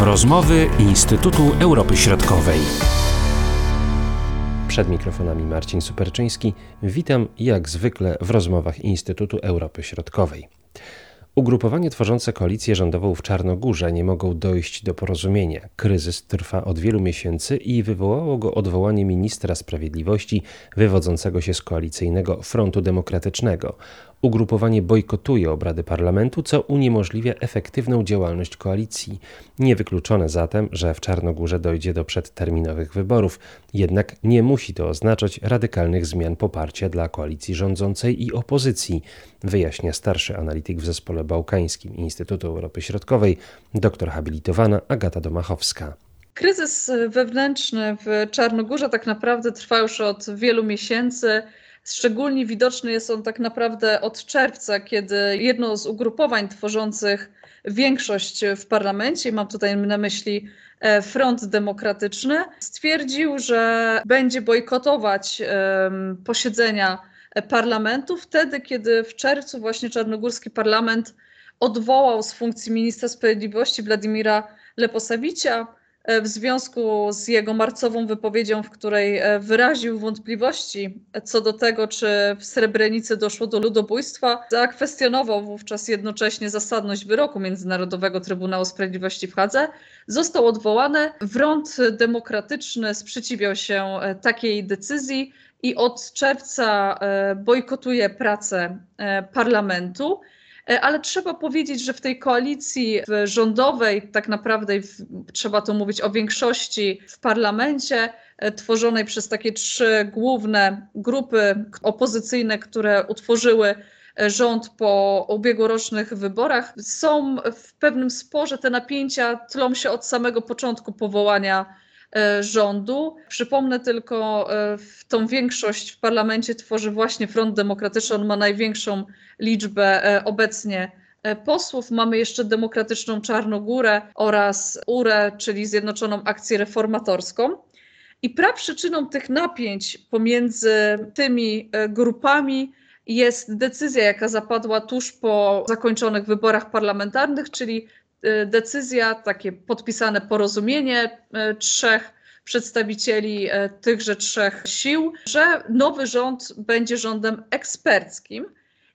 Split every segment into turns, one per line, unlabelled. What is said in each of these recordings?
Rozmowy Instytutu Europy Środkowej. Przed mikrofonami Marcin Superczyński. Witam jak zwykle w rozmowach Instytutu Europy Środkowej. Ugrupowanie tworzące koalicję rządową w Czarnogórze nie mogą dojść do porozumienia. Kryzys trwa od wielu miesięcy i wywołało go odwołanie ministra sprawiedliwości wywodzącego się z koalicyjnego Frontu Demokratycznego. Ugrupowanie bojkotuje obrady parlamentu, co uniemożliwia efektywną działalność koalicji. Niewykluczone zatem, że w Czarnogórze dojdzie do przedterminowych wyborów, jednak nie musi to oznaczać radykalnych zmian poparcia dla koalicji rządzącej i opozycji, wyjaśnia starszy analityk w zespole bałkańskim Instytutu Europy Środkowej, doktor habilitowana Agata Domachowska.
Kryzys wewnętrzny w Czarnogórze tak naprawdę trwa już od wielu miesięcy. Szczególnie widoczny jest on tak naprawdę od czerwca, kiedy jedno z ugrupowań tworzących większość w parlamencie, mam tutaj na myśli e, Front Demokratyczny, stwierdził, że będzie bojkotować posiedzenia parlamentu wtedy, kiedy w czerwcu właśnie czarnogórski parlament odwołał z funkcji ministra sprawiedliwości Władimira Leposawicia E, w związku z jego marcową wypowiedzią, w której e, wyraził wątpliwości co do tego, czy w Srebrenicy doszło do ludobójstwa, zakwestionował wówczas jednocześnie zasadność wyroku Międzynarodowego Trybunału Sprawiedliwości w Hadze, został odwołany. Front Demokratyczny sprzeciwiał się e, takiej decyzji i od czerwca bojkotuje pracę parlamentu. E, ale trzeba powiedzieć, że w tej koalicji rządowej, tak naprawdę w, trzeba tu mówić o większości w parlamencie, e, tworzonej przez takie trzy główne grupy opozycyjne, które utworzyły e, rząd po ubiegłorocznych wyborach, są w pewnym sporze. Te napięcia tlą się od samego początku powołania rządu. Przypomnę tylko, w tą większość w parlamencie tworzy właśnie Front Demokratyczny. On ma największą liczbę e, obecnie e, posłów. Mamy jeszcze Demokratyczną Czarnogórę oraz URE, czyli Zjednoczoną Akcję Reformatorską. I praprzyczyną tych napięć pomiędzy tymi e, grupami jest decyzja, jaka zapadła tuż po zakończonych wyborach parlamentarnych, czyli decyzja, takie podpisane porozumienie trzech przedstawicieli tychże trzech sił, że nowy rząd będzie rządem eksperckim.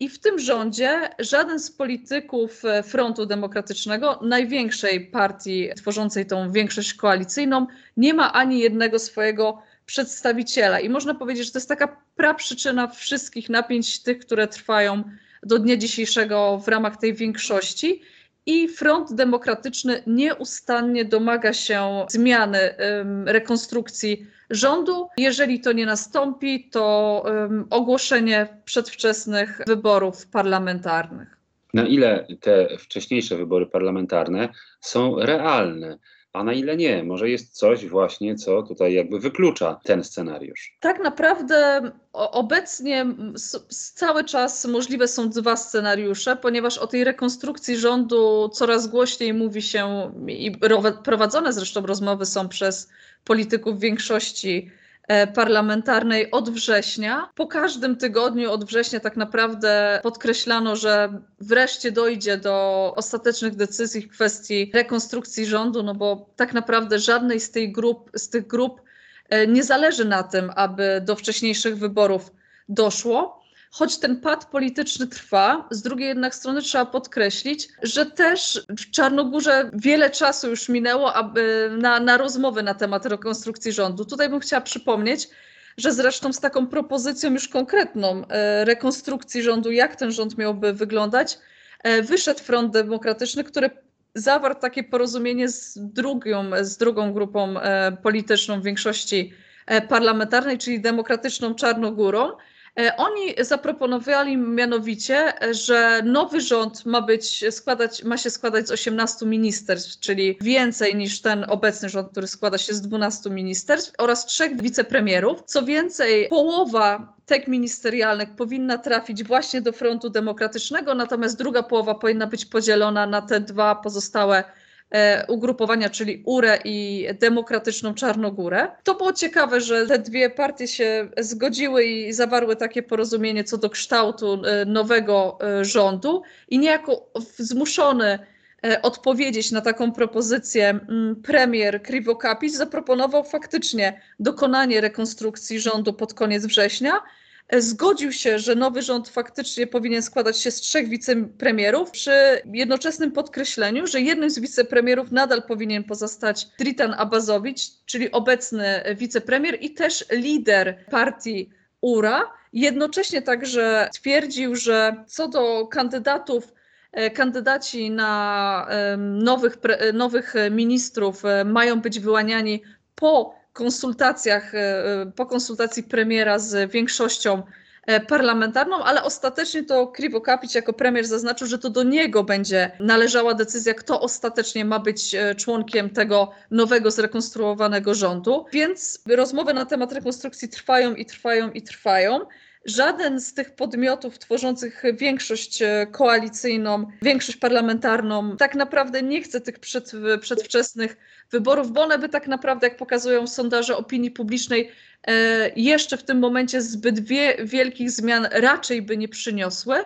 I w tym rządzie żaden z polityków Frontu Demokratycznego, największej partii tworzącej tą większość koalicyjną, nie ma ani jednego swojego przedstawiciela. I można powiedzieć, że to jest taka praprzyczyna wszystkich napięć, tych, które trwają do dnia dzisiejszego w ramach tej większości. I Front Demokratyczny nieustannie domaga się zmiany, rekonstrukcji rządu. Jeżeli to nie nastąpi, to ogłoszenie przedwczesnych wyborów parlamentarnych.
Na ile te wcześniejsze wybory parlamentarne są realne? A na ile nie? Może jest coś właśnie, co tutaj jakby wyklucza ten scenariusz?
Tak naprawdę obecnie cały czas możliwe są dwa scenariusze, ponieważ o tej rekonstrukcji rządu coraz głośniej mówi się i prowadzone zresztą rozmowy są przez polityków większości parlamentarnej od września. Po każdym tygodniu od września tak naprawdę podkreślano, że wreszcie dojdzie do ostatecznych decyzji w kwestii rekonstrukcji rządu, no bo tak naprawdę żadnej z, tej grup, z tych grup e, nie zależy na tym, aby do wcześniejszych wyborów doszło choć ten pad polityczny trwa, z drugiej jednak strony trzeba podkreślić, że też w Czarnogórze wiele czasu już minęło aby na, na rozmowy na temat rekonstrukcji rządu. Tutaj bym chciała przypomnieć, że zresztą z taką propozycją już konkretną e, rekonstrukcji rządu, jak ten rząd miałby wyglądać, e, wyszedł Front Demokratyczny, który zawarł takie porozumienie z drugą, z drugą grupą e, polityczną w większości parlamentarnej, czyli Demokratyczną Czarnogórą. E, oni zaproponowali mianowicie, że nowy rząd ma, być, składać, ma się składać z 18 ministerstw, czyli więcej niż ten obecny rząd, który składa się z 12 ministerstw oraz trzech wicepremierów. Co więcej, połowa tek ministerialnych powinna trafić właśnie do frontu demokratycznego, natomiast druga połowa powinna być podzielona na te dwa pozostałe ugrupowania, czyli URE i Demokratyczną Czarnogórę. To było ciekawe, że te dwie partie się zgodziły i zawarły takie porozumienie co do kształtu e, nowego e, rządu i niejako zmuszony odpowiedzieć na taką propozycję premier Krivokapis, zaproponował faktycznie dokonanie rekonstrukcji rządu pod koniec września. Zgodził się, że nowy rząd faktycznie powinien składać się z trzech wicepremierów, przy jednoczesnym podkreśleniu, że jednym z wicepremierów nadal powinien pozostać Tritan Abazowicz, czyli obecny wicepremier i też lider partii URA. Jednocześnie także twierdził, że co do kandydatów, e, kandydaci na nowych, nowych ministrów e, mają być wyłaniani po konsultacjach, e, po konsultacji premiera z większością parlamentarną, ale ostatecznie to Krivo Kapić jako premier zaznaczył, że to do niego będzie należała decyzja, kto ostatecznie ma być członkiem tego nowego, zrekonstruowanego rządu. Więc rozmowy na temat rekonstrukcji trwają i trwają i trwają. Żaden z tych podmiotów tworzących większość e, koalicyjną, większość parlamentarną, tak naprawdę nie chce tych przed, przedwczesnych wyborów, bo one by tak naprawdę, jak pokazują sondaże opinii publicznej, e, jeszcze w tym momencie zbyt wie, wielkich zmian raczej by nie przyniosły.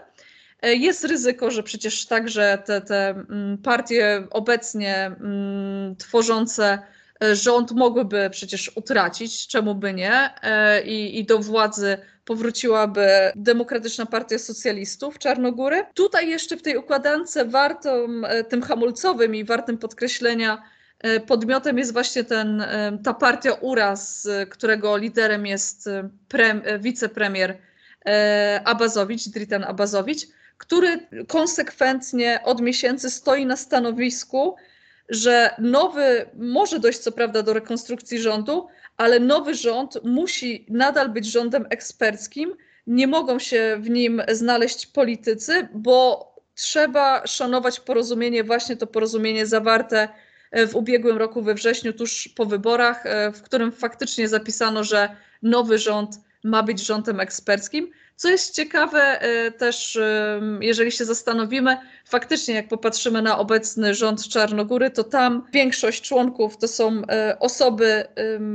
E, jest ryzyko, że przecież także te, te mm, partie obecnie mm, tworzące rząd mogłyby przecież utracić, czemu by nie, i, i do władzy powróciłaby Demokratyczna Partia Socjalistów Czarnogóry. Tutaj jeszcze w tej układance wartą, e, tym hamulcowym i wartym podkreślenia e, podmiotem jest właśnie ten, e, ta partia URAS, którego liderem jest pre, wicepremier Abazowicz, Dritan Abazowicz, który konsekwentnie od miesięcy stoi na stanowisku, że nowy, może dojść co prawda do rekonstrukcji rządu, ale nowy rząd musi nadal być rządem eksperckim. Nie mogą się w nim znaleźć politycy, bo trzeba szanować porozumienie, właśnie to porozumienie zawarte w ubiegłym roku we wrześniu, tuż po wyborach, w którym faktycznie zapisano, że nowy rząd ma być rządem eksperckim. Co jest ciekawe e, też, jeżeli się zastanowimy, faktycznie jak popatrzymy na obecny rząd Czarnogóry, to tam większość członków to są e, osoby,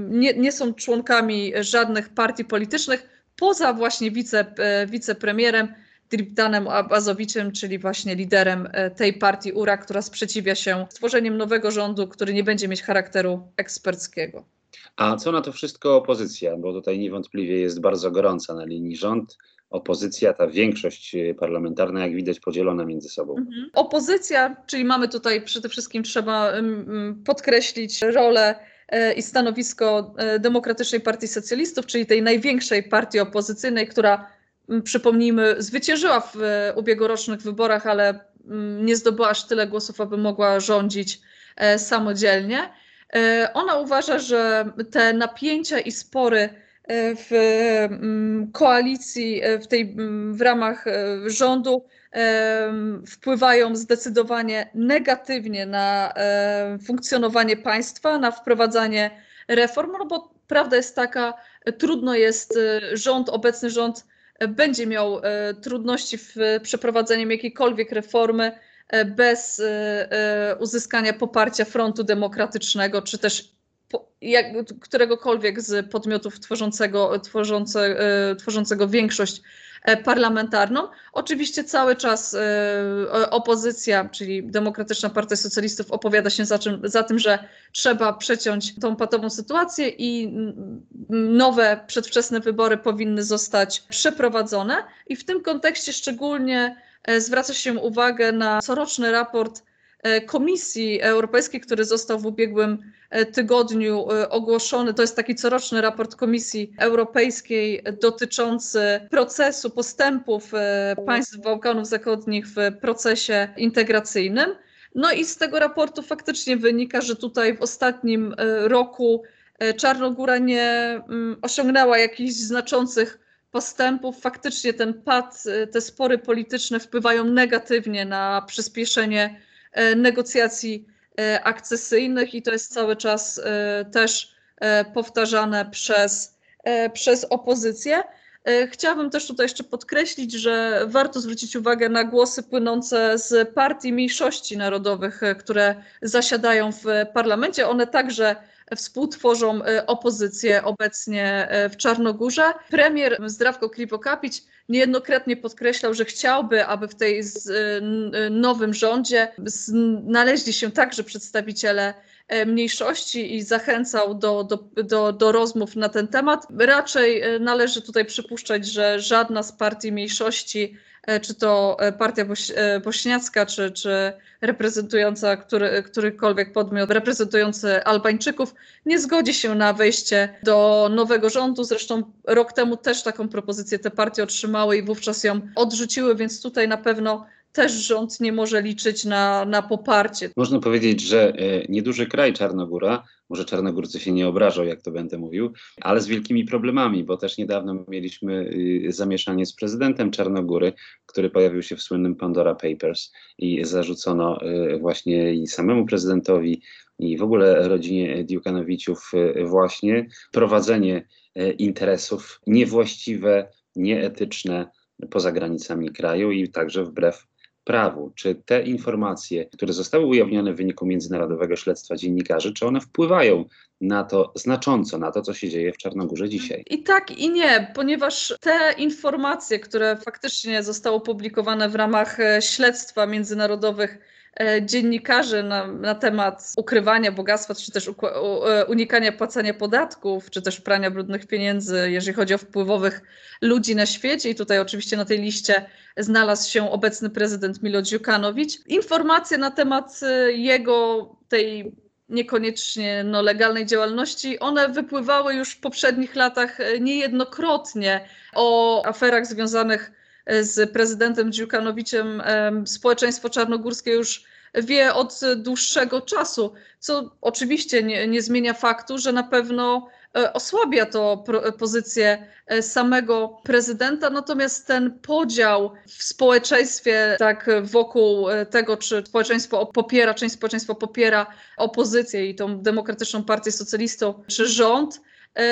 nie, nie są członkami żadnych partii politycznych, poza właśnie wice, wicepremierem Triptanem Abazowiczem, czyli właśnie liderem tej partii URA, która sprzeciwia się stworzeniem nowego rządu, który nie będzie mieć charakteru eksperckiego.
A co na to wszystko opozycja? Bo tutaj niewątpliwie jest bardzo gorąca na linii rząd opozycja, ta większość e, parlamentarna, jak widać, podzielona między sobą. Mhm.
Opozycja, czyli mamy tutaj przede wszystkim trzeba podkreślić rolę e, i stanowisko e, Demokratycznej Partii Socjalistów, czyli tej największej partii opozycyjnej, która, przypomnijmy, zwyciężyła w ubiegłorocznych wyborach, ale nie zdobyła aż tyle głosów, aby mogła rządzić samodzielnie. Ona uważa, że te napięcia i spory E, w mm, koalicji, e, w, tej, mm, w ramach e, rządu wpływają zdecydowanie negatywnie na funkcjonowanie państwa, na wprowadzanie reform, no bo prawda jest taka, trudno jest rząd, obecny rząd będzie miał trudności w przeprowadzeniu jakiejkolwiek reformy bez uzyskania poparcia frontu demokratycznego, czy też jak, któregokolwiek z podmiotów tworzącego, tworzące, e, tworzącego większość e, parlamentarną. Oczywiście cały czas e, opozycja, czyli Demokratyczna Partia Socjalistów opowiada się za, czym, za tym, że trzeba przeciąć tą patową sytuację i nowe przedwczesne wybory powinny zostać przeprowadzone. I w tym kontekście szczególnie zwraca się uwagę na coroczny raport Komisji Europejskiej, który został w ubiegłym tygodniu e, ogłoszony. To jest taki coroczny raport Komisji Europejskiej dotyczący procesu postępów państw Bałkanów Zachodnich w procesie integracyjnym. No i z tego raportu faktycznie wynika, że tutaj w ostatnim roku Czarnogóra nie mm, osiągnęła jakichś znaczących postępów. Faktycznie ten pad, te spory polityczne wpływają negatywnie na przyspieszenie E, negocjacji e, akcesyjnych i to jest cały czas e, też powtarzane przez, przez opozycję. Chciałabym też tutaj jeszcze podkreślić, że warto zwrócić uwagę na głosy płynące z partii mniejszości narodowych, które zasiadają w parlamencie. One także współtworzą opozycję obecnie w Czarnogórze. Premier Zdrawko Kripokapić niejednokrotnie podkreślał, że chciałby, aby w tej nowym rządzie znaleźli się także przedstawiciele E, mniejszości i zachęcał do, do, do, do rozmów na ten temat. Raczej e, należy tutaj przypuszczać, że żadna z partii mniejszości, e, czy to partia bośniacka, czy, czy reprezentująca który, którykolwiek podmiot reprezentujący Albańczyków, nie zgodzi się na wejście do nowego rządu. Zresztą rok temu też taką propozycję te partie otrzymały i wówczas ją odrzuciły, więc tutaj na pewno też rząd nie może liczyć na, na poparcie.
Można powiedzieć, że e, nieduży kraj Czarnogóra, może Czarnogórcy się nie obrażą, jak to będę mówił, ale z wielkimi problemami, bo też niedawno mieliśmy y, zamieszanie z prezydentem Czarnogóry, który pojawił się w słynnym Pandora Papers i zarzucono y, właśnie i samemu prezydentowi, i w ogóle rodzinie Diukanowiciów y, właśnie prowadzenie interesów niewłaściwe, nieetyczne poza granicami kraju i także wbrew prawu, czy te informacje, które zostały ujawnione w wyniku międzynarodowego śledztwa dziennikarzy, czy one wpływają na to znacząco, na to, co się dzieje w Czarnogórze dzisiaj?
I tak, i nie, ponieważ te informacje, które faktycznie zostały opublikowane w ramach e, śledztwa międzynarodowych, dziennikarzy na, na temat ukrywania bogactwa, czy też e, unikania płacenia podatków, czy też prania brudnych pieniędzy, jeżeli chodzi o wpływowych ludzi na świecie. I tutaj oczywiście na tej liście znalazł się obecny prezydent Milo Dziukanowicz. Informacje na temat e, jego tej niekoniecznie no, legalnej działalności, one wypływały już w poprzednich latach niejednokrotnie o aferach związanych z prezydentem Dziukanowiciem społeczeństwo czarnogórskie już wie od dłuższego czasu, co oczywiście nie, nie zmienia faktu, że na pewno e, osłabia to pozycję e, samego prezydenta, natomiast ten podział w społeczeństwie, tak wokół e, tego, czy społeczeństwo popiera, część społeczeństwa popiera opozycję i tą demokratyczną partię socjalistą, czy rząd,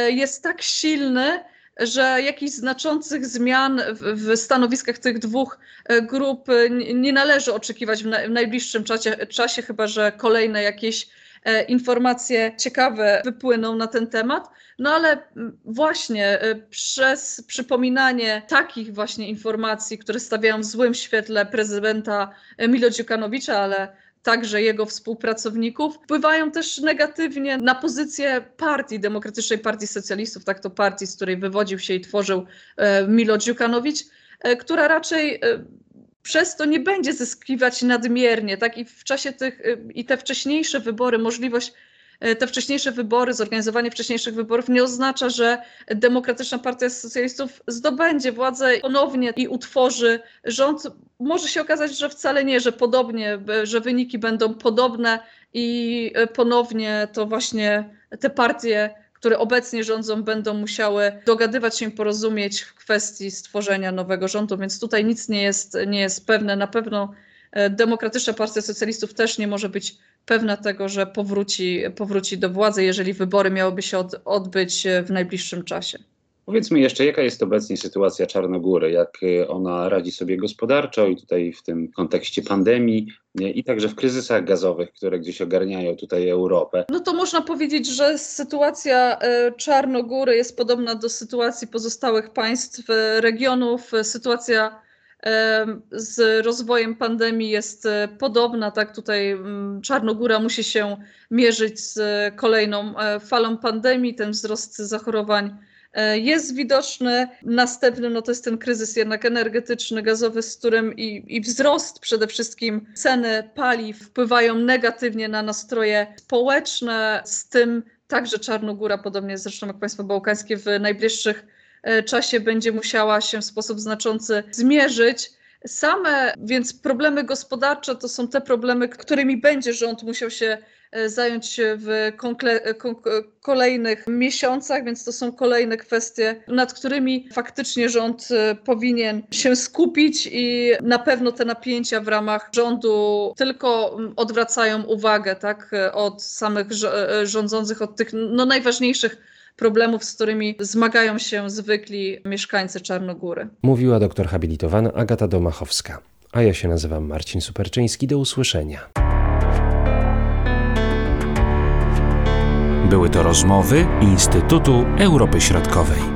jest tak silny, że jakichś znaczących zmian w, stanowiskach tych dwóch e, grup e, nie należy oczekiwać w, najbliższym czasie, czasie, chyba że kolejne jakieś e, informacje ciekawe wypłyną na ten temat. No ale właśnie przez przypominanie takich właśnie informacji, które stawiają w złym świetle prezydenta Milo Dziukanowicza, ale także jego współpracowników, wpływają też negatywnie na pozycję partii, Demokratycznej Partii Socjalistów, tak to partii, z której wywodził się i tworzył e, Milo Dziukanowicz, e, która raczej e, przez to nie będzie zyskiwać nadmiernie, tak? I w czasie tych, i te wcześniejsze wybory, możliwość te wcześniejsze wybory, zorganizowanie wcześniejszych wyborów nie oznacza, że Demokratyczna Partia Socjalistów zdobędzie władzę ponownie i utworzy rząd. Może się okazać, że wcale nie, że podobnie, że wyniki będą podobne i e, ponownie to właśnie te partie które obecnie rządzą, będą musiały dogadywać się porozumieć w kwestii stworzenia nowego rządu, więc tutaj nic nie jest, nie jest pewne. Na pewno e, Demokratyczna Partia Socjalistów też nie może być pewna tego, że powróci, powróci do władzy, jeżeli wybory miałyby się od, odbyć w najbliższym czasie.
Powiedzmy jeszcze, jaka jest obecnie sytuacja Czarnogóry, jak y, ona radzi sobie gospodarczo i tutaj w tym kontekście pandemii i także w kryzysach gazowych, które gdzieś ogarniają tutaj Europę.
No to można powiedzieć, że sytuacja y, Czarnogóry jest podobna do sytuacji pozostałych państw regionów. Sytuacja z rozwojem pandemii jest e, podobna. Tak, tutaj mm, Czarnogóra musi się mierzyć z kolejną e, falą pandemii. Ten wzrost zachorowań e, jest widoczny. Następny no to jest ten kryzys jednak energetyczny, gazowy, z którym i, i wzrost przede wszystkim ceny paliw wpływają negatywnie na nastroje społeczne. Z tym także Czarnogóra, podobnie zresztą jak państwa bałkańskie, w najbliższych czasie będzie musiała się w sposób znaczący zmierzyć. Same więc problemy gospodarcze to są te problemy, którymi będzie rząd musiał się e, zająć w kolejnych miesiącach, więc to są kolejne kwestie, nad którymi faktycznie rząd e, powinien się skupić i na pewno te napięcia w ramach rządu tylko odwracają uwagę tak, od samych rządzących, od tych no, najważniejszych problemów, z którymi zmagają się zwykli mieszkańcy Czarnogóry.
Mówiła doktor habilitowana Agata Domachowska. A ja się nazywam Marcin Superczyński. Do usłyszenia. Były to rozmowy Instytutu Europy Środkowej.